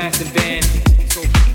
pass the band. So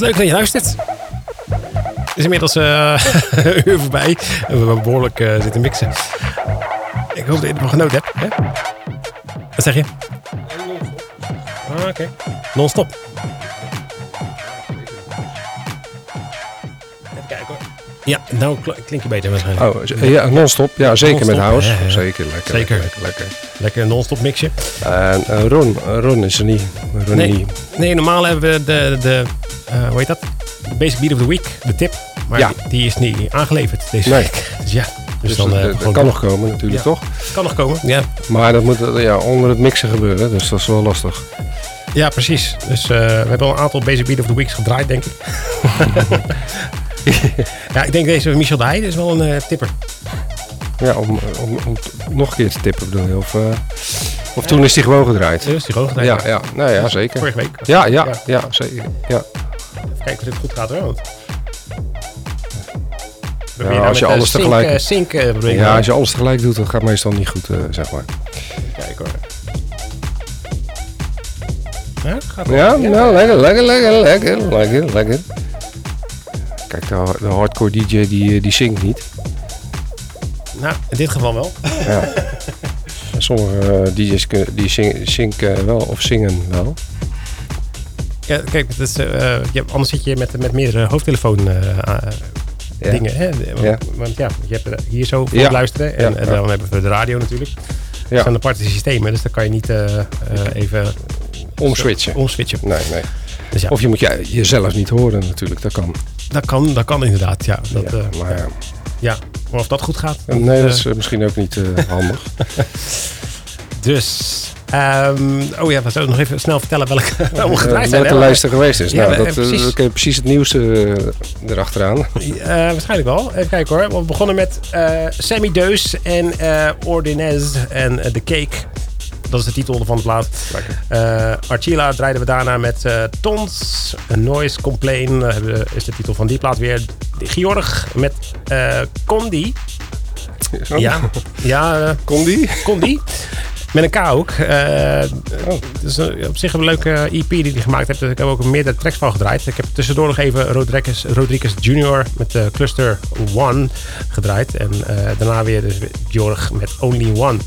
Leuk dat je luistert. Het is inmiddels eh, een uur voorbij. We hebben behoorlijk eh, zitten mixen. Ik hoop dat je ervan genoten hebt. Hè? Wat zeg je? Ah, oké. Non-stop. Even kijken hoor. Ja, nou kl- klink je beter waarschijnlijk. Oh, ja, non-stop. Ja, zeker met house. ja, ja. Zeker, lekker. Zeker. Lekker, lekker. Lekker non-stop mixje. En eh, Ron, Ron is er niet. Ron Nee, niet. nee, normaal hebben we de, de eh, hoe heet dat? Basic Beat of the Week, de tip. Maar Ja. die, die is niet aangeleverd deze Nee. week. Dus ja, dus, Dus dan dat, eh, dat kan nog komen natuurlijk, Ja. toch? kan nog komen. Ja, Maar dat moet ja, onder het mixen gebeuren, dus dat is wel lastig. ja precies. Dus eh, we hebben al een aantal Basic Beat of the Weeks gedraaid, denk ik. ja, ik denk deze Michel de Heijden is wel een tipper. Ja, om, om, om nog een keer te tippen bedoel je? Of, of toen is die gewoon gedraaid? Dus die gewoon gedraaid. Ja, ja, nou ja, zeker. Vorige week. Ja, ja, Ja. ja, zeker. Ja. Kijken of dit goed gaat. We Ja, als je eh, alles tegelijk- eh, sync, eh, proberen. ja, als je alles tegelijk doet, dan gaat het meestal niet goed, eh, zeg maar. Kijk hoor. Ja, gaat Ja, nou, lekker, lekker, lekker, lekker, lekker, lekker. Kijk, de, de hardcore DJ die, eh, die zingt niet. Nou, in dit geval wel. Ja. Sommige eh, DJ's die zing- zinken wel of zingen wel. Ja, kijk, het is, eh, hebt- anders zit je met, met meerdere hoofdtelefoon eh, eh, Ja. dingen. Hè? Want, Ja. want ja, je hebt er hier zo voor Ja. luisteren. En, Ja, en ja. dan hebben we de radio natuurlijk. Dat Ja, zijn aparte systemen, dus dan kan je niet eh, even omswitchen. omswitchen. Nee, nee. Dus ja, Of je moet je, jezelf niet horen natuurlijk, dat kan. dat, kan, dat kan inderdaad. Ja, dat, ja, maar ja. ja. Maar of dat goed gaat. Nee, dat is misschien ook niet handig. Dus, ehm, oh ja, we zullen nog even snel vertellen welke allemaal gedraaid zijn. Welke hè? lijst er geweest is. Ja, nou, eh, dat, eh, precies. dan kun je precies het nieuws eh, erachteraan. Eh, waarschijnlijk wel. Even kijken hoor. We begonnen met eh Sammy Deus en eh Ordinez en eh, The Cake. Dat is de titel van de plaat. Eh Archila draaiden we daarna met eh, Tons. Noise Complain eh, is de titel van die plaat weer. Georg met eh Condi. Ja, ja eh, die? Condi. Met een K ook. Eh, Oh. Het is een- op zich een leuke EP die hij gemaakt heeft. Ik heb ook meerdere tracks van gedraaid. Ik heb tussendoor nog even Rodriguez, Rodriguez Jr. met de Cluster One gedraaid. En eh, daarna weer dus Jorg met Only One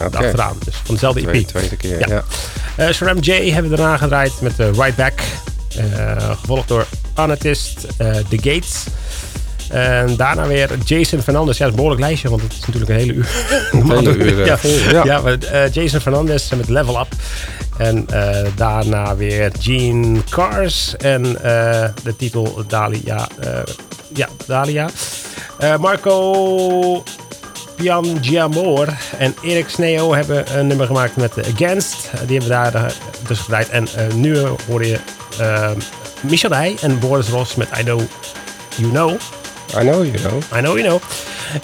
Oké. achteraan. Dus van dezelfde EP. Tweede, tweede keer, Ja. ja. Eh Sharam J hebben we daarna gedraaid met de Right Back. Eh, gevolgd door Anartist, eh The Gates. En daarna weer Jason Fernandez. Ja, dat is een behoorlijk lijstje, want het is natuurlijk een hele uur. Normaal hele uur, eh, ja, ja. ja. maar, eh, Jason Fernandez met Level Up. En eh, daarna weer Gene Cars. En de titel Dalia. ja, Dalia. Marco Piangiamor en Erik Sneo hebben een nummer gemaakt met Against. Die hebben we daar dus gedraaid. En nu hoor je Michel Dij en Boris Ross met I Know You Know. I know, you know. I Know You Know.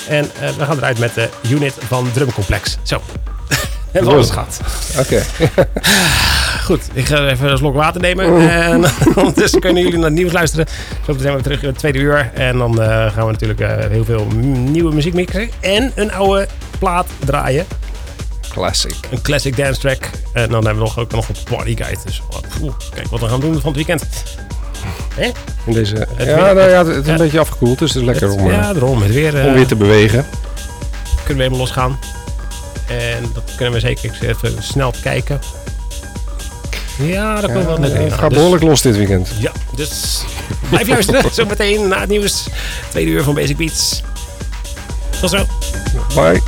En eh, we gaan eruit met de unit van Drumcomplex. Zo. Hebben we alles gehad. Oké. Goed, ik ga even een slok water nemen. En ondertussen kunnen jullie naar het nieuws luisteren. Zo zijn we terug in het tweede uur. En dan eh, gaan we natuurlijk eh, heel veel nieuwe muziek mixen. En een oude plaat draaien. Classic. Een classic dance track. En dan hebben we nog, ook nog een party guide. Dus oh, poeh, kijk wat we gaan doen van het weekend. Hè? In deze, ja, nou ja, het is een beetje afgekoeld, dus het is lekker om, eh, ja, daarom. Het weer, eh, om weer te bewegen. kunnen we helemaal losgaan. En dat kunnen we zeker even snel kijken. Ja, dat komt wel lekker in. het gaat dus- behoorlijk los dit weekend. Ja, dus blijf luisteren. Zometeen na het nieuws. Tweede uur van Basic Beats. Tot zo. Bye.